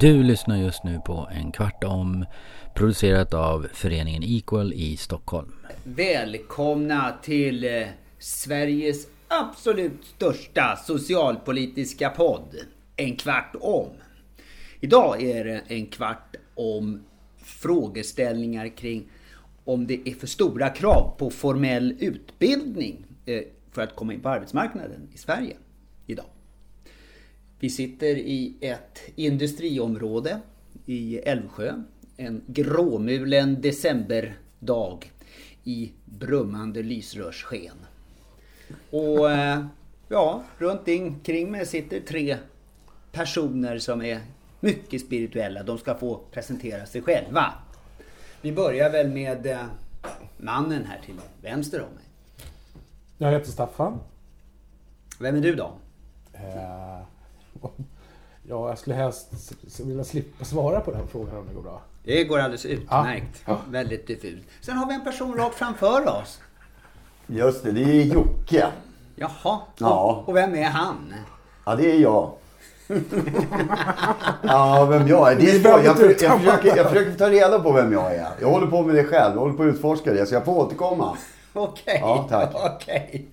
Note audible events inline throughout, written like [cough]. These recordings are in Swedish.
Du lyssnar just nu på En kvart om producerat av föreningen Equal i Stockholm. Välkomna till eh, Sveriges absolut största socialpolitiska podd. En kvart om. Idag är det en kvart om frågeställningar kring om det är för stora krav på formell utbildning eh, för att komma in på arbetsmarknaden i Sverige. Vi sitter i ett industriområde i Älvsjö. En gråmulen decemberdag i brummande lysrörssken. Och eh, ja, runt omkring mig sitter tre personer som är mycket spirituella. De ska få presentera sig själva. Vi börjar väl med eh, mannen här till vänster om mig. Jag heter Staffan. Vem är du då? Eh, ja, jag skulle helst vilja slippa svara på den frågan om det går bra. Det går alldeles utmärkt. Ja. Väldigt diffust. Sen har vi en person rakt framför oss. Just det, det är Jocke. Jaha. Ja. Och vem är han? Ja, det är jag. [laughs] ja, vem jag är. Det är jag, jag, försöker, jag försöker ta reda på vem jag är. Jag håller på med det själv. Jag håller på att utforska det. Så jag får återkomma. Okej. Ja, tack. Okej.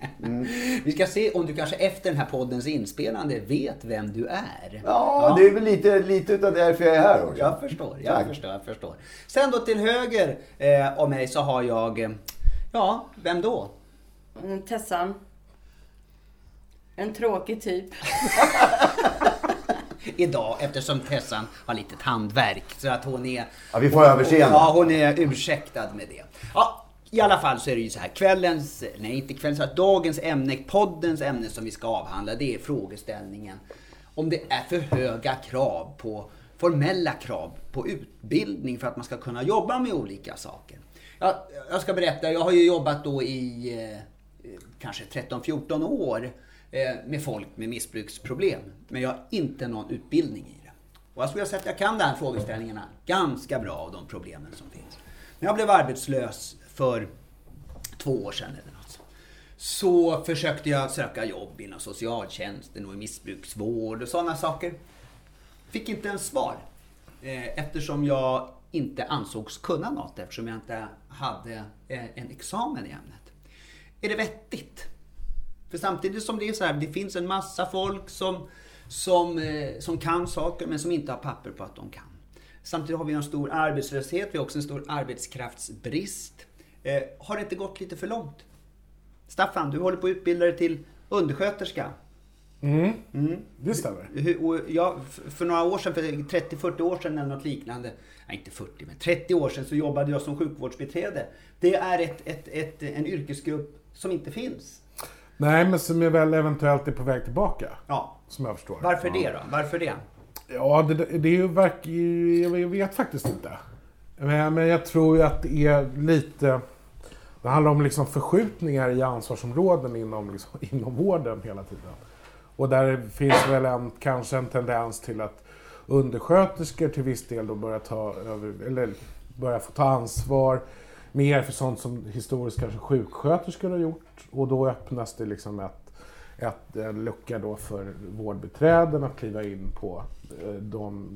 Vi ska se om du kanske efter den här poddens inspelande vet vem du är. Ja, det är väl lite, lite utav därför jag är här också. Jag förstår, jag Tack. förstår, jag förstår. Sen då till höger eh, om mig så har jag, eh, ja, vem då? Mm, Tessan. En tråkig typ. [laughs] Idag eftersom Tessan har lite tandvärk så att hon är... Ja, vi får överseende. Ja, hon är ursäktad med det. Ja, i alla fall så är det ju så här. Kvällens, nej inte kvällens, dagens ämne, poddens ämne som vi ska avhandla, det är frågeställningen om det är för höga krav på, formella krav på utbildning för att man ska kunna jobba med olika saker. Jag, jag ska berätta, jag har ju jobbat då i eh, kanske 13-14 år eh, med folk med missbruksproblem. Men jag har inte någon utbildning i det. Och jag skulle säga att jag kan de här frågeställningarna ganska bra av de problemen som finns. När jag blev arbetslös för två år sedan eller något så försökte jag söka jobb inom socialtjänsten och i missbruksvård och sådana saker. Fick inte ens svar. Eh, eftersom jag inte ansågs kunna något eftersom jag inte hade eh, en examen i ämnet. Är det vettigt? För samtidigt som det är så här, det finns en massa folk som, som, eh, som kan saker men som inte har papper på att de kan. Samtidigt har vi en stor arbetslöshet, vi har också en stor arbetskraftsbrist. Eh, har det inte gått lite för långt? Staffan, du håller på att utbilda dig till undersköterska. Det stämmer. Hur- och jag, f- för några år sedan, för 30-40 år sedan eller något liknande, nej inte 40 men 30 år sedan så jobbade jag som sjukvårdsbiträde. Det är ett, ett, ett, en yrkesgrupp som inte finns. Nej, men som är väl eventuellt är på väg tillbaka. Ja. Som jag förstår. Varför det då? Varför det? Ja, det, det är ju verk, Jag vet faktiskt inte. Men, men jag tror ju att det är lite... Det handlar om liksom förskjutningar i ansvarsområden inom, liksom, [laughs] inom vården hela tiden. Och där finns väl en, kanske en tendens till att undersköterskor till viss del då börjar ta över, eller börjar få ta ansvar mer för sånt som historiskt kanske sjuksköterskor har gjort. Och då öppnas det liksom ett, ett, en lucka då för vårdbiträden att kliva in på eh, de...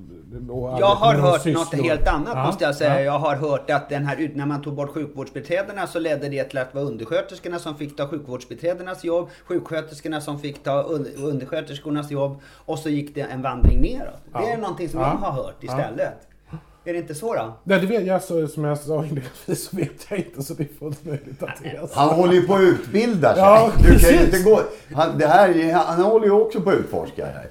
Jag har hört något sysslor. helt annat Ja, måste jag säga. ja. Jag har hört att den här, när man tog bort sjukvårdsbiträdena så ledde det till att det var undersköterskorna som fick ta sjukvårdsbiträdenas jobb, sjuksköterskorna som fick ta un- undersköterskornas jobb och så gick det en vandring neråt. Det är Ja. någonting som Ja. jag har hört istället. Är det inte så då? Nej, det vet jag, så, som jag sa inledningsvis så vet jag inte så det är fullt möjligt att det är så. Han håller ju på att utbilda sig. Ja, du kan inte gå... Han, det här, är- han håller ju också på att utforska här.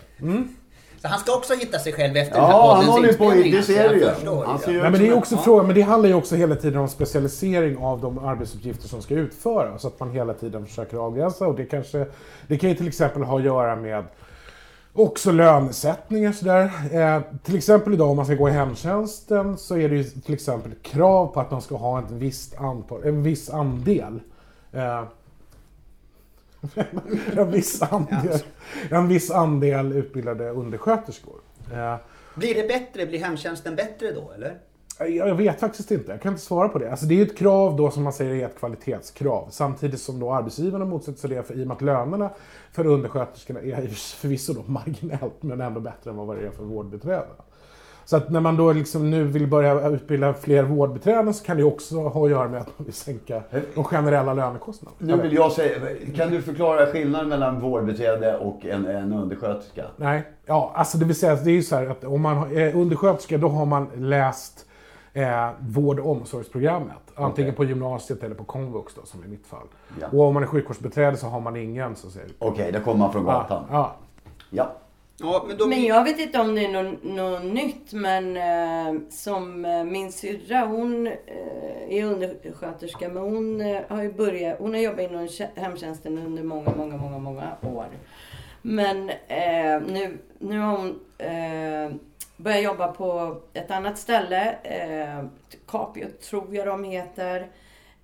Så han ska också hitta sig själv efter den här Ja, han poddens håller ju på... inspelning, Det alltså. ser Jag du ju. Han Nej, men det är också frågan, men det handlar ju också hela tiden om specialisering av de arbetsuppgifter som ska utföras. Så att man hela tiden försöker avgränsa. Och det, kanske, det kan ju till exempel ha att göra med också lönesättningar sådär. Eh, till exempel idag om man ska gå i hemtjänsten så är det ju till exempel krav på att man ska ha ett visst antal, en viss andel. Eh, [laughs] en, viss andel en viss andel utbildade undersköterskor. Eh, Blir det bättre? Blir hemtjänsten bättre då eller? Jag vet faktiskt inte. Jag kan inte svara på det. Alltså det är ju ett krav då som man säger är ett kvalitetskrav. Samtidigt som då arbetsgivarna motsätter sig det för, i och med att lönerna för undersköterskorna är förvisso då marginellt men ändå bättre än vad det är för vårdbiträden. Så att när man då liksom nu vill börja utbilda fler vårdbiträden så kan det också ha att göra med att man vill sänka de generella lönekostnaderna. Nu vill jag säga, kan du förklara skillnaden mellan vårdbiträde och en, en undersköterska? Nej, ja, alltså det vill säga det är ju så här att om man är undersköterska då har man läst eh, vård och omsorgsprogrammet. Antingen Okej. på gymnasiet eller på komvux då, som i mitt fall. Ja. Och om man är sjukvårdsbiträde så har man ingen. Okej, då kommer man från gatan. Ja, Ja. Ja, men då Men jag vet inte om det är något, något nytt, men eh, som eh, min syrra, hon eh, är undersköterska, men hon eh, har ju börjat, hon har jobbat inom hemtjänsten under många, många, många, många år. Men eh, nu, nu har hon börjat jobba på ett annat ställe, eh, Capio tror jag de heter.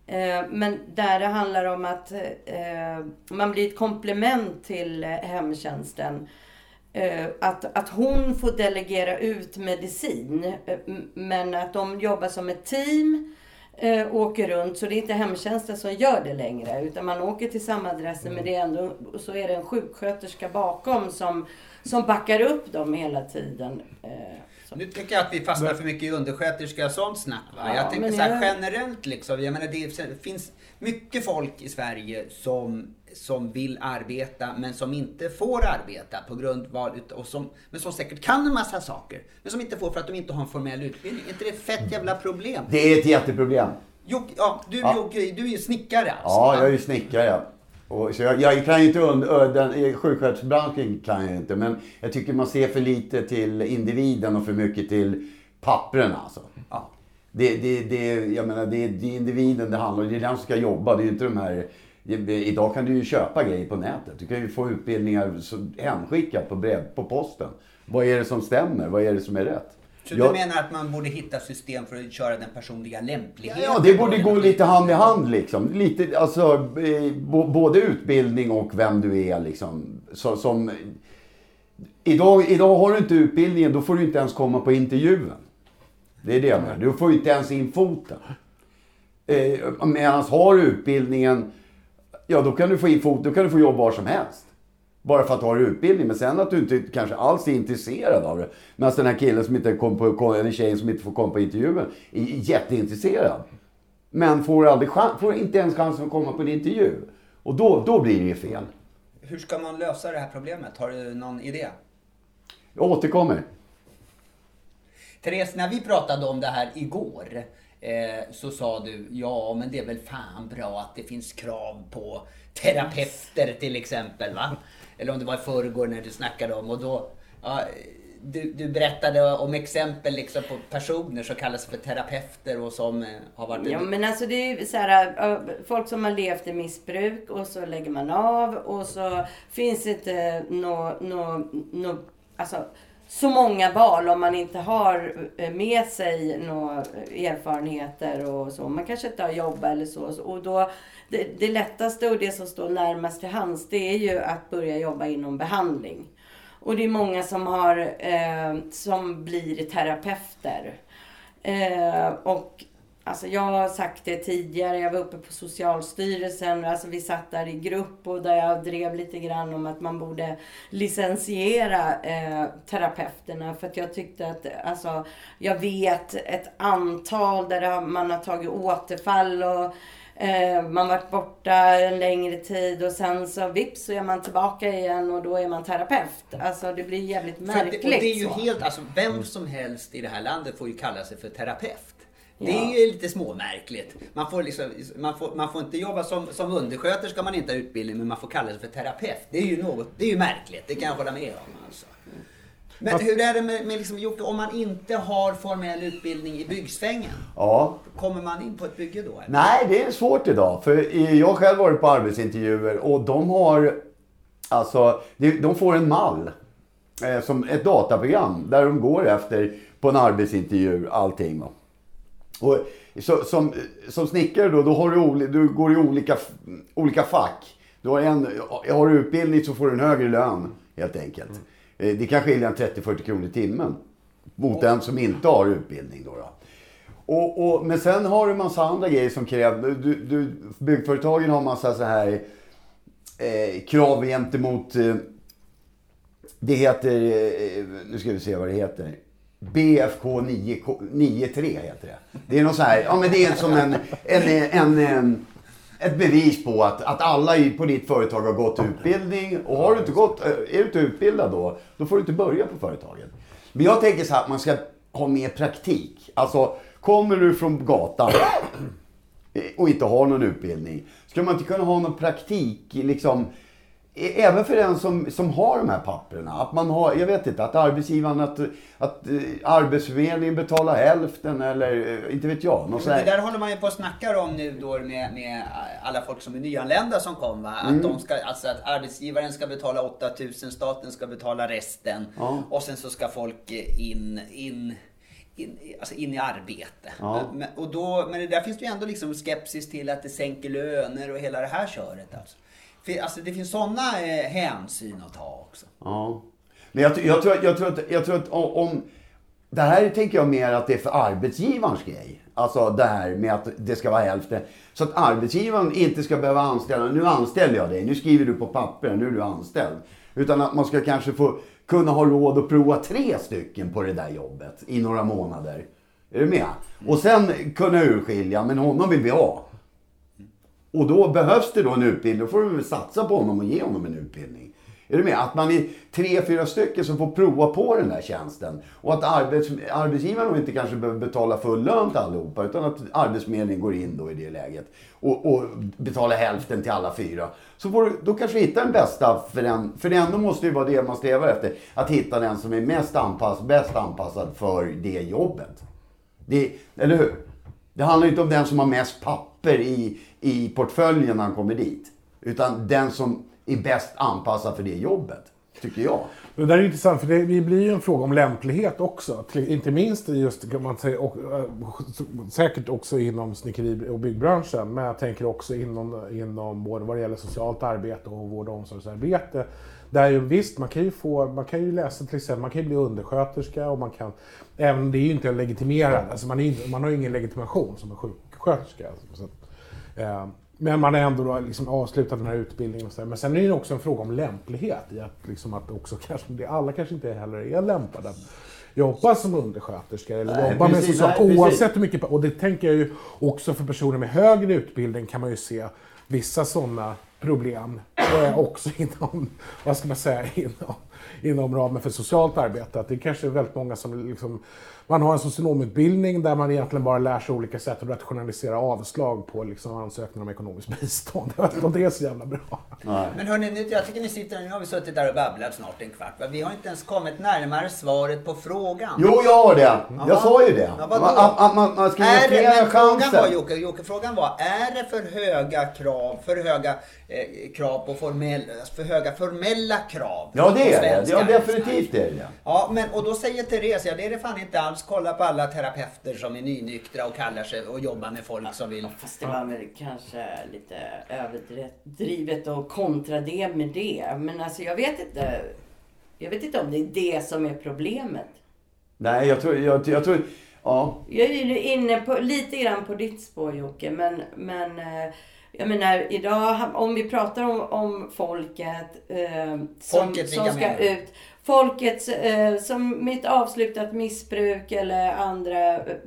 Eh, Men där det handlar om att eh, man blir ett komplement till eh, hemtjänsten. Eh, Att, att hon får delegera ut medicin. eh, Men att de jobbar som ett team. eh, Åker runt. Så det är inte hemtjänsten som gör det längre. Utan man åker till samma adresser. Men det är ändå, så är det en sjuksköterska bakom som, som backar upp dem hela tiden. Eh, så. Nu tycker jag att vi fastnar för mycket i undersköterska och sånt snack. Va? Ja, jag tänker så här jag- generellt liksom. Jag menar det finns mycket folk i Sverige som, som vill arbeta men som inte får arbeta på grundval och som, men som säkert kan en massa saker. Men som inte får för att de inte har en formell utbildning. är inte det ett fett jävla problem? Det är ett jätteproblem. Jocke, ja, du, Ja. Jocke, du är ju snickare alltså. Ja, jag är ju snickare. Och så jag, jag kan ju inte und, ö, den, i sjuksköterskebranschen kan jag inte. Men jag tycker man ser för lite till individen och för mycket till pappren alltså. Ja. Det, det, det, jag menar, det, det är individen det handlar om. Det är den som ska jobba. Det är inte de här... Idag kan du ju köpa grejer på nätet. Du kan ju få utbildningar hemskickat på, brev, på posten. Vad är det som stämmer? Vad är det som är rätt? Så Jag- du menar att man borde hitta system för att köra den personliga lämpligheten? Ja, det borde gå lite hand i hand liksom. Lite, alltså, eh, både utbildning och vem du är liksom. Så, som, idag, idag har du inte utbildningen, då får du inte ens komma på intervjun. Det är det jag menar. Du får inte ens in foten. Eh, Medan har du utbildningen, ja då kan du få in foten, då kan du få jobb var som helst. Bara för att du har utbildning. Men sen att du inte kanske alls är intresserad av det. Medan den här killen som inte kom på, eller tjejen som inte får komma på intervjun är jätteintresserad. Men får, aldrig chans, får inte ens chansen att komma på en intervju. Och då, då blir det ju fel. Hur ska man lösa det här problemet? Har du någon idé? Jag återkommer. Therese, när vi pratade om det här igår eh, så sa du ja men det är väl fan bra att det finns krav på terapeuter till exempel va? Eller om det var i förrgår när du snackade om och då ja, du, du berättade om exempel liksom på personer som kallas för terapeuter och som eh, har varit... Ja men alltså det är ju så här, eh, folk som har levt i missbruk och så lägger man av och så finns det inte något... No, no, alltså, så många val om man inte har eh, med sig några erfarenheter och så. Man kanske inte har jobb eller så. Och då, det, det lättaste och det som står närmast till hands det är ju att börja jobba inom behandling. Och det är många som, har, eh, som blir terapeuter. Eh, och alltså jag har sagt det tidigare, jag var uppe på Socialstyrelsen, alltså vi satt där i grupp och där jag drev lite grann om att man borde licensiera eh, terapeuterna. För att jag tyckte att, alltså jag vet ett antal där man har tagit återfall och Eh, man varit borta en längre tid och sen så vips så är man tillbaka igen och då är man terapeut. Alltså det blir jävligt För märkligt det, och det är ju så. helt, alltså vem som helst i det här landet får ju kalla sig för terapeut. Det Ja. är ju lite småmärkligt. Man får, liksom, man, får, man får inte jobba som, som undersköterska om man inte har utbildning, men man får kalla sig för terapeut. Det är ju något, det är ju märkligt, det kan jag hålla med om. Alltså. Men hur är det med, med liksom, Jocke, om man inte har formell utbildning i byggsvängen? Ja. Kommer man in på ett bygge då? Eller? Nej, det är svårt idag. För jag har själv varit på arbetsintervjuer och de har... Alltså, de de får en mall. Eh, som ett dataprogram där de går efter på en arbetsintervju, allting. Och så, som, som snickare då, då har du, du går i olika, olika fack. Du har, en, har du utbildning så får du en högre lön helt enkelt. Eh, Det kan skilja en 30-40 kronor i timmen. Mot den som inte har utbildning då. då. Och, och, men sen har du en massa andra grejer som kräver... Du, du, byggföretagen har massa så här eh, krav gentemot... Eh, det heter... Eh, nu ska vi se vad det heter. BFK 9, 93 heter det. Det är något så här, ja men det är som en, en, en, en ett bevis på att, att alla i, på ditt företag har gått utbildning. Och har du inte gått, eh, är du inte utbildad då, då får du inte börja på företaget. Men jag tänker så här att man ska ha mer praktik. Alltså, kommer du från gatan och inte har någon utbildning. Ska man inte kunna ha någon praktik liksom Även för den som, som har de här papperna. Att man har, jag vet inte, att arbetsgivaren, att, att uh, Arbetsförmedlingen betalar hälften eller uh, inte vet jag. Något det där håller man ju på att snacka om nu då med, med alla folk som är nyanlända som kom. Va? Att, mm. de ska, alltså att arbetsgivaren ska betala 8000, staten ska betala resten. Ja. Och sen så ska folk in, in in, alltså in i arbete. Ja. Men, och då, men där finns det ju ändå liksom skepsis till att det sänker löner och hela det här köret. Alltså. Alltså det finns sådana eh, hänsyn att ta också. Ja. Men jag, jag, tror, jag, tror att, jag tror att om... Det här tänker jag mer att det är för arbetsgivarens grej. Alltså det här med att det ska vara hälften. Så att arbetsgivaren inte ska behöva anställa. Nu anställer jag dig. Nu skriver du på papper. Nu är du anställd. Utan att man ska kanske få kunna ha råd att prova tre stycken på det där jobbet i några månader. Är du med? Och sen kunna urskilja, men honom vill vi ha. Och då behövs det då en utbildning. Då får du väl satsa på honom och ge honom en utbildning. Är du med? Att man är tre, fyra stycken som får prova på den där tjänsten. Och att arbets, arbetsgivaren inte kanske behöver betala full lön till allihopa. Utan att Arbetsförmedlingen går in då i det läget. Och, och betalar hälften till alla fyra. Så får du, då kanske du hittar den bästa för den. För det ändå måste ju vara det man strävar efter. Att hitta den som är mest anpassad, bäst anpassad för det jobbet. Det, eller hur? Det handlar inte om den som har mest papper i, i portföljen när han kommer dit. Utan den som är bäst anpassad för det jobbet. Tycker jag. Det där är intressant för det blir ju en fråga om lämplighet också. Inte minst just kan man säga, och, eh, säkert också inom snickeri och byggbranschen. Men jag tänker också inom, inom både vad det gäller socialt arbete och vård och omsorgsarbete. Där ju visst, man kan ju få, man kan ju läsa till exempel, man kan ju bli undersköterska och man kan, även det är ju inte legitimerad, alltså man, är, man har ju ingen legitimation som en sjuksköterska. Så, eh, men man har ändå då liksom avslutat den här utbildningen och så där. Men sen är det också en fråga om lämplighet i att, liksom att också kanske, alla kanske inte heller är lämpade. Att jobba som undersköterska eller nej, jobba precis, med socialt, oavsett hur mycket, och det tänker jag ju också för personer med högre utbildning kan man ju se vissa sådana problem eh, också [laughs] inom, vad ska man säga, inom, inom ramen för socialt arbete. Att det kanske är väldigt många som liksom man har en socionomutbildning där man egentligen bara lär sig olika sätt att rationalisera avslag på liksom ansökningar om ekonomiskt [laughs] bistånd. Jag vet inte om det är så jävla bra. Nej. Men hörni, jag tycker ni sitter nu har vi suttit där och babblat snart en kvart. Vi har inte ens kommit närmare svaret på frågan. Jo, jag har det. Jag sa ju det. Ja, man, man, man, man ska ge flera chanser. Frågan var, Jocke, Jocke, frågan var, är det för höga krav, för höga krav på formell, för höga formella krav? Ja, det är det. Ja, definitivt är det. Ja, men och då säger Therese, ja det är det fan inte alls kolla på alla terapeuter som är nynyktra och kallar sig och jobbar med folk som vill... Fast det var väl kanske lite överdrivet att kontra det med det. Men alltså jag vet inte. Jag vet inte om det är det som är problemet. Nej, jag tror... Jag, jag tror ja. Jag är inne på, lite grann på ditt spår Jocke. Men, men eh, jag menar idag, om vi pratar om, om folket, eh, som, folket som ska ut folket eh, som med ett avslutat missbruk eller andra eh,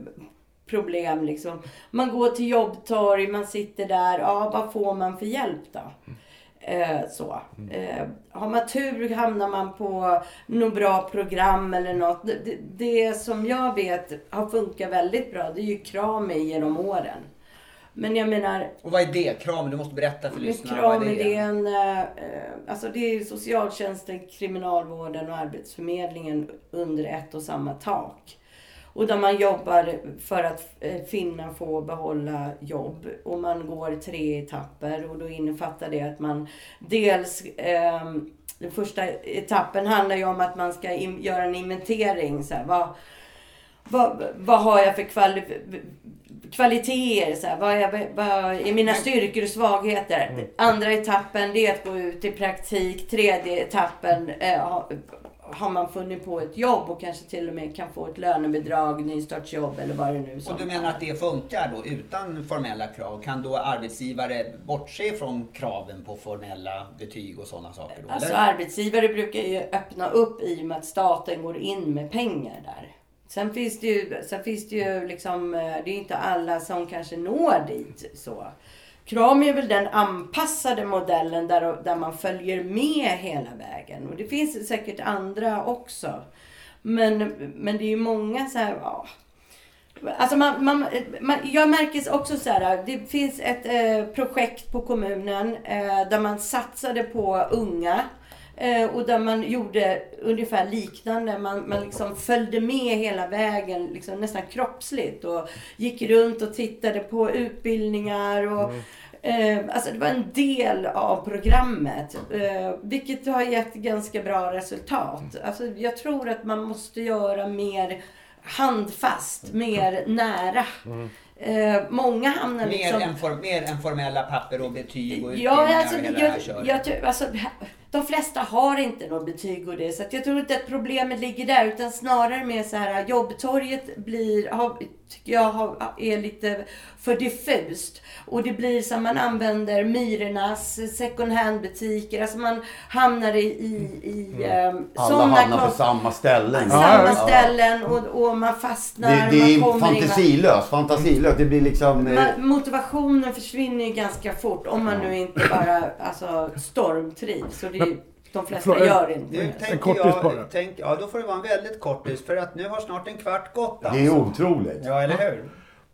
problem. Liksom. Man går till jobbtorg, man sitter där. Ja, vad får man för hjälp då? Eh, så. Eh, har man tur hamnar man på något bra program eller något. Det, det, det som jag vet har funkat väldigt bra, det är ju Krami genom åren. Men jag menar... Och vad är det? Kram? Du måste berätta för lyssnarna. Kram vad är det? det är en, eh, alltså det är socialtjänsten, kriminalvården och arbetsförmedlingen under ett och samma tak. Och där man jobbar för att eh, finna, få behålla jobb. Och man går tre etapper och då innefattar det att man dels eh, den första etappen handlar ju om att man ska göra en inventering. Så här, vad, vad, vad har jag för kvalifikationer? Kvaliteter. Så här, vad, är, vad är mina styrkor och svagheter? Mm. Andra etappen det är att gå ut i praktik. Tredje etappen eh, har man funnit på ett jobb och kanske till och med kan få ett lönebidrag, nystartsjobb eller vad det nu är. Och du menar att det funkar då utan formella krav? Kan då arbetsgivare bortse från kraven på formella betyg och sådana saker? Då, alltså arbetsgivare brukar ju öppna upp i och med att staten går in med pengar där. Sen finns det ju, sen finns det ju liksom, eh, det är inte alla som kanske når dit så. Kram är väl den anpassade modellen där, där man följer med hela vägen. Och det finns säkert andra också. Men, men det är ju många så här, ja. Alltså man, man, man, jag märker också så här, det finns ett eh, projekt på kommunen eh, där man satsade på unga. Eh, och där man gjorde ungefär liknande. Man, man liksom följde med hela vägen, liksom nästan kroppsligt. Och gick runt och tittade på utbildningar. Och, mm. eh, alltså det var en del av programmet. Eh, vilket har gett ganska bra resultat. Alltså jag tror att man måste göra mer handfast, mer nära. Mm. Eh, många hamnar mer liksom... Än for, mer än formella papper och betyg och ja, alltså, och hela jag, det här jag, alltså, de flesta har inte något betyg och det. Så jag tror inte att problemet ligger där. Utan snarare med så här jobbtorget blir, har, tycker jag har, är lite för diffust. Och det blir som man använder Myrornas second hand butiker. Alltså man hamnar i... i, i mm. um, Alla hamnar på samma ställen. Samma ja, ställen och, och man fastnar. Det, det är fantasilöst. Fantasilöst. Det blir liksom... Man, eh, motivationen försvinner ju ganska fort. Om man nu inte bara alltså, stormtrivs. Och det, Men, de flesta Förlåt, gör inte nu det. En kortis bara. Tänk, ja, då får det vara en väldigt kortis. För att nu har snart en kvart gått. Alltså. Det är otroligt. Ja, eller hur?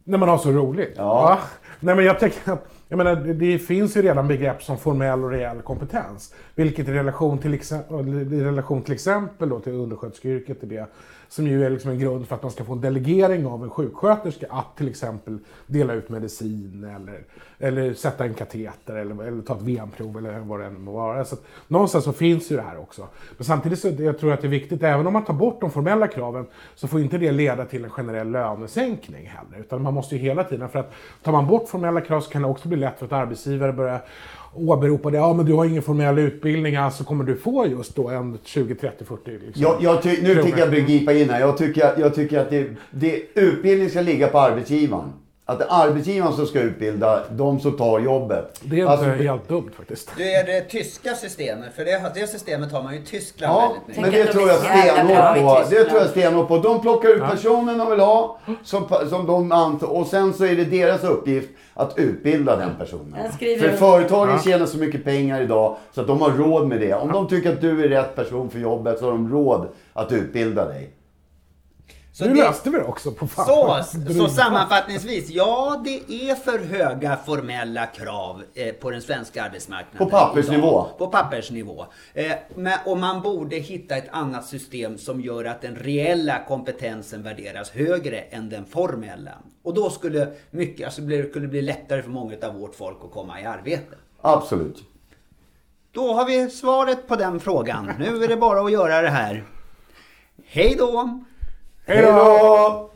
När man har så roligt. Ja. ja. Nej, men jag tänker att jag menar, det finns ju redan begrepp som formell och reell kompetens. Vilket i relation till, i relation till exempel då till undersköterskeyrket är det som ju är liksom en grund för att man ska få en delegering av en sjuksköterska att till exempel dela ut medicin eller, eller sätta en kateter eller, eller ta ett VM-prov eller vad det än må vara. Så att, någonstans så finns ju det här också. Men samtidigt så jag tror jag att det är viktigt, även om man tar bort de formella kraven, så får inte det leda till en generell lönesänkning heller. Utan man måste ju hela tiden, för att tar man bort formella krav så kan det också bli lätt för att arbetsgivare börjar åberopade, ja men du har ingen formell utbildning, alltså kommer du få just då en 20, 30, 40 liksom, jag, jag ty, Nu tycker jag begripa in här. Jag tycker, jag tycker att det, det, utbildning ska ligga på arbetsgivaren. Att det är arbetsgivaren som ska utbilda de som tar jobbet. Det är alltså, helt dumt faktiskt. Det är det tyska systemet, för det, det systemet har man ju i Tyskland ja, väldigt mycket. men det tror jag stenhårt på. Det tror jag stenhårt på. De plockar ut personen de vill ha, som, som de antar, och sen så är det deras uppgift att utbilda den personen. För företagen ja. tjänar så mycket pengar idag så att de har råd med det. Om de tycker att du är rätt person för jobbet så har de råd att utbilda dig. Så nu det, löste vi det också på fan. Så, så sammanfattningsvis, ja det är för höga formella krav eh, på den svenska arbetsmarknaden. På pappersnivå. Idag, på pappersnivå. Eh, men, och man borde hitta ett annat system som gör att den reella kompetensen värderas högre än den formella. Och då skulle, mycket, alltså, det skulle bli lättare för många av vårt folk att komma i arbete. Absolut. Då har vi svaret på den frågan. Nu är det bara att göra det här. Hej då! Hej då!